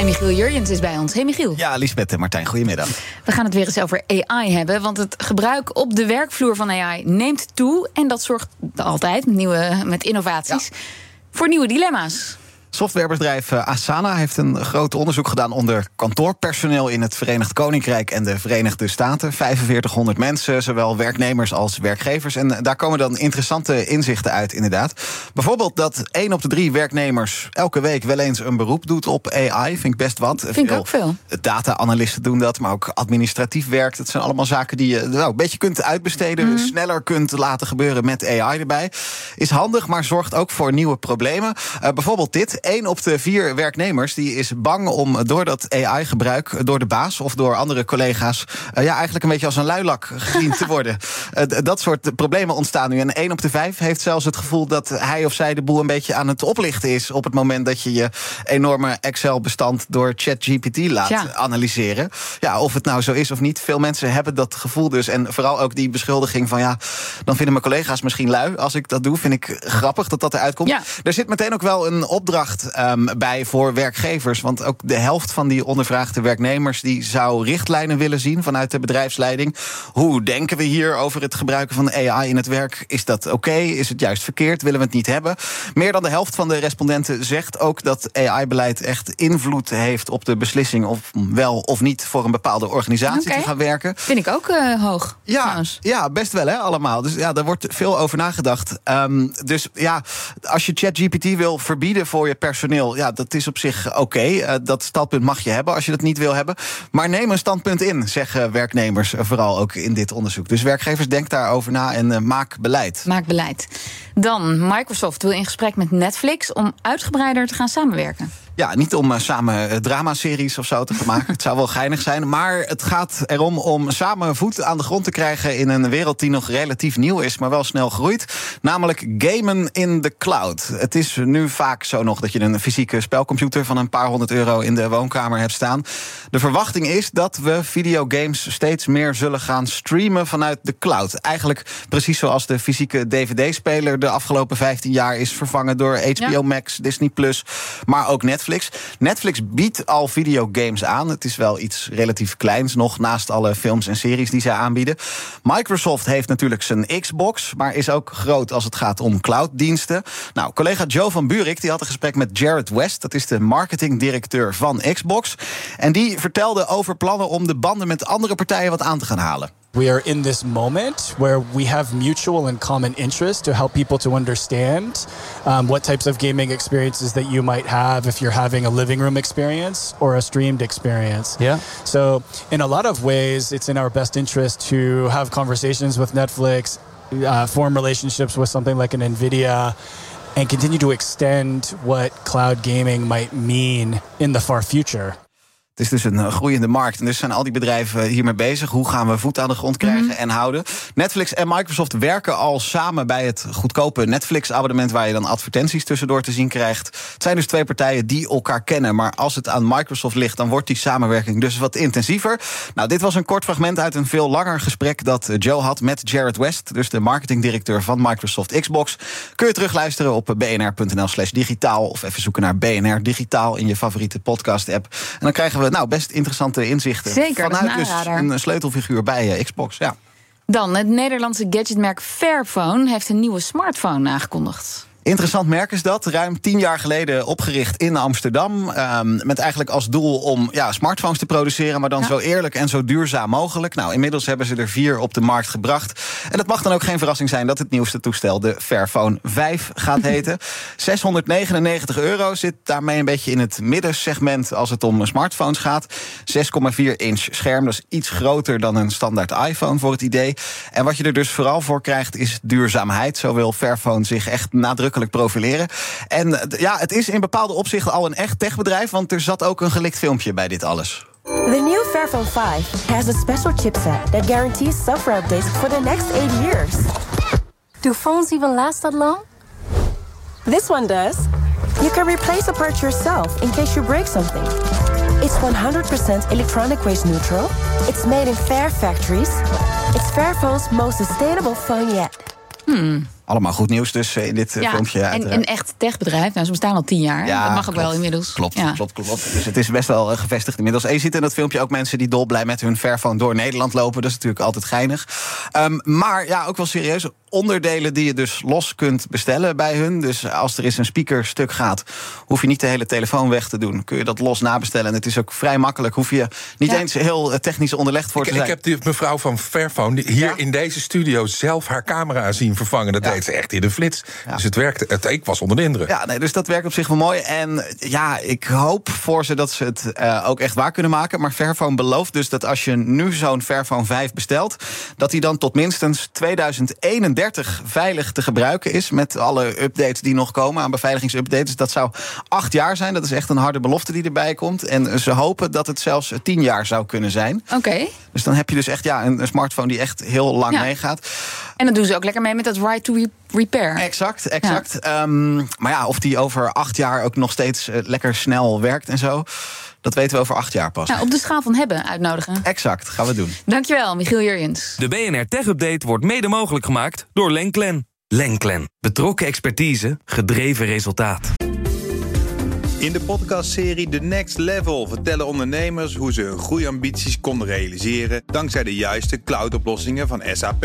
En Michiel Jurjens is bij ons. Hey Michiel. Ja, Lisbeth en Martijn, goedemiddag. We gaan het weer eens over AI hebben. Want het gebruik op de werkvloer van AI neemt toe. En dat zorgt altijd met, nieuwe, met innovaties voor nieuwe dilemma's. Softwarebedrijf eh, Asana heeft een groot onderzoek gedaan onder kantoorpersoneel in het Verenigd Koninkrijk en de Verenigde Staten. 4500 mensen, zowel werknemers als werkgevers. En daar komen dan interessante inzichten uit, inderdaad. Bijvoorbeeld dat één op de drie werknemers elke week wel eens een beroep doet op AI. Vind ik best wat. Vind ik ook veel. Data-analysten doen dat, maar ook administratief werk. Dat zijn allemaal zaken die je nou, een beetje kunt uitbesteden, Mhm. sneller kunt laten gebeuren met AI erbij. Is handig, maar zorgt ook voor nieuwe problemen. Eh, bijvoorbeeld dit. Eén op de vier werknemers die is bang om door dat AI-gebruik, door de baas of door andere collega's, eh, ja, eigenlijk een beetje als een luilak gezien te worden. Eh, dat soort problemen ontstaan nu. En één op de vijf heeft zelfs het gevoel dat hij of zij de boel een beetje aan het oplichten is op het moment dat je je enorme Excel-bestand door ChatGPT laat analyseren. Ja, of het nou zo is of niet. Veel mensen hebben dat gevoel dus. En vooral ook die beschuldiging van ja, dan vinden mijn collega's misschien lui als ik dat doe. Vind ik grappig dat dat eruit komt. Ja. Er zit meteen ook wel een opdracht ehm, bij voor werkgevers. Want ook de helft van die ondervraagde werknemers die zou richtlijnen willen zien vanuit de bedrijfsleiding. Hoe denken we hier over het gebruiken van AI in het werk? Is dat oké? Is het juist verkeerd? Willen we het niet hebben? Meer dan de helft van de respondenten zegt ook dat AI-beleid echt invloed heeft op de beslissing of wel of niet voor een bepaalde organisatie te gaan werken. Vind ik ook eh, hoog. Ja, trouwens. ja, best wel, hè, allemaal. Dus ja, daar wordt veel over nagedacht. Ehm, dus ja, als je ChatGPT wil verbieden voor je personeel, ja, dat is op zich oké. Eh, dat standpunt mag je hebben als je dat niet wil hebben. Maar neem een standpunt in, zeggen werknemers, eh, vooral ook in dit onderzoek. Dus werkgevers, denk daarover na en eh, maak beleid. Maak beleid. Dan, Microsoft wil in gesprek met Netflix om uitgebreider te gaan samenwerken. Ja, niet om eh, samen eh, dramaseries of zo te gaan maken. het zou wel geinig zijn. Maar het gaat erom om samen voet aan de grond te krijgen in een wereld die nog relatief nieuw is, maar wel snel groeit. Namelijk gamen in de cloud. Het is nu vaak zo nog dat je een fysieke spelcomputer van een paar honderd euro in de woonkamer hebt staan. De verwachting is dat we videogames steeds meer zullen gaan streamen vanuit de cloud. Eigenlijk precies zoals de fysieke DVD-speler de afgelopen 15 jaar is vervangen door HBO Ja. Max, Disney Plus, maar ook Netflix. Netflix biedt al videogames aan. Het is wel iets relatief kleins nog naast alle films en series die zij aanbieden. Microsoft heeft natuurlijk zijn Xbox, maar is ook groot als het gaat om clouddiensten. Nou, collega Joe van Buurik die had een gesprek met Jared West, dat is de marketingdirecteur van Xbox. En die vertelde over plannen om de banden met andere partijen wat aan te gaan halen. We are in this moment where we have mutual and common interest to help people to understand um, what types of gaming experiences that you might have if you're having a living room experience or a streamed experience. Yeah. So, in a lot of ways, it's in our best interest to have conversations with Netflix, uh, form relationships with something like an NVIDIA, and continue to extend what cloud gaming might mean in the far future. Het is dus een eh, groeiende markt. En dus zijn al die bedrijven hiermee bezig. Hoe gaan we voet aan de grond krijgen en houden? Netflix en Microsoft werken al samen bij het goedkope Netflix-abonnement... waar je dan advertenties tussendoor te zien krijgt. Het zijn dus twee partijen die elkaar kennen. Maar als het aan Microsoft ligt, dan wordt die samenwerking dus wat intensiever. Nou, dit was een kort fragment uit een veel langer gesprek... dat eh, Joe had met Jared West, dus de marketingdirecteur van Microsoft Xbox. Kun je terugluisteren op bnr.nl slash digitaal... of even zoeken naar BNR Digitaal in je favoriete podcast-app. En dan krijgen we nou best interessante inzichten. Zeker, Vanuit een dus een sleutelfiguur bij eh, Xbox, ja. Dan, het Nederlandse gadgetmerk Fairphone heeft een nieuwe smartphone aangekondigd. Interessant merk is dat. Ruim tien jaar geleden opgericht in Amsterdam. ehm, met eigenlijk als doel om ja, smartphones te produceren. Maar dan Ja. zo eerlijk en zo duurzaam mogelijk. Nou, inmiddels hebben ze er vier op de markt gebracht. En het mag dan ook geen verrassing zijn dat het nieuwste toestel de Fairphone 5 gaat heten. 699 euro zit daarmee een beetje in het middensegment als het om smartphones gaat. 6,4 inch scherm, dat is iets groter dan een standaard iPhone voor het idee. En wat je er dus vooral voor krijgt is duurzaamheid. Zo wil Fairphone zich echt nadrukkelijk profileren. En eh, ja, het is in bepaalde opzichten al een echt techbedrijf, want er zat ook een gelikt filmpje bij dit alles. The new Fairphone 5 has a special chipset that guarantees software updates for the next eight years. Do phones even last that long? This one does. You can replace a part yourself in case you break something. It's 100% electronic waste neutral. It's made in Fair factories. It's Fairphone's most sustainable phone yet. Allemaal goed nieuws dus eh, in dit eh, Ja, filmpje. en een eh, echt techbedrijf. Nou, ze bestaan al tien jaar. Ja, dat mag ook klopt. wel inmiddels. Klopt, Ja. klopt, klopt. Dus het is best wel gevestigd inmiddels. En je ziet in dat filmpje ook mensen die dolblij met hun Fairphone door Nederland lopen. Dat is natuurlijk altijd geinig. Ehm, maar ja, ook wel serieus. Onderdelen die je dus los kunt bestellen bij hun. Dus als er eens een speaker stuk gaat, hoef je niet de hele telefoon weg te doen. Kun je dat los nabestellen. En het is ook vrij makkelijk. Hoef je niet Ja. eens heel technisch onderlegd voor Ik, te ik zijn. heb die mevrouw van Fairphone die hier Ja? in deze studio zelf haar camera zien vervangen. Dat Ze echt in de flits. Ja. Dus het werkte. Het, ik was onder de indruk. Ja, nee, dus dat werkt op zich wel mooi. En ja, ik hoop voor ze dat ze het eh, ook echt waar kunnen maken. Maar Fairphone belooft dus dat als je nu zo'n Fairphone 5 bestelt... dat die dan tot minstens 2031 veilig te gebruiken is... met alle updates die nog komen aan beveiligingsupdates. Dat zou acht jaar zijn. Dat is echt een harde belofte die erbij komt. En ze hopen dat het zelfs tien jaar zou kunnen zijn. Oké. Dus dan heb je dus echt ja, een, een smartphone die echt heel lang Ja. meegaat. En dan doen ze ook lekker mee met dat right to repair. Exact, exact. Ehm, maar ja, of die over acht jaar ook nog steeds eh, lekker snel werkt en zo... dat weten we over acht jaar pas. Nou, op de schaal van hebben uitnodigen. Exact, gaan we doen. Dankjewel, Michiel Jurjens. De BNR Tech Update wordt mede mogelijk gemaakt door Lenklen. Lenklen. Betrokken expertise, gedreven resultaat. In de podcastserie The Next Level vertellen ondernemers hoe ze hun groeiambities konden realiseren dankzij de juiste cloudoplossingen van SAP.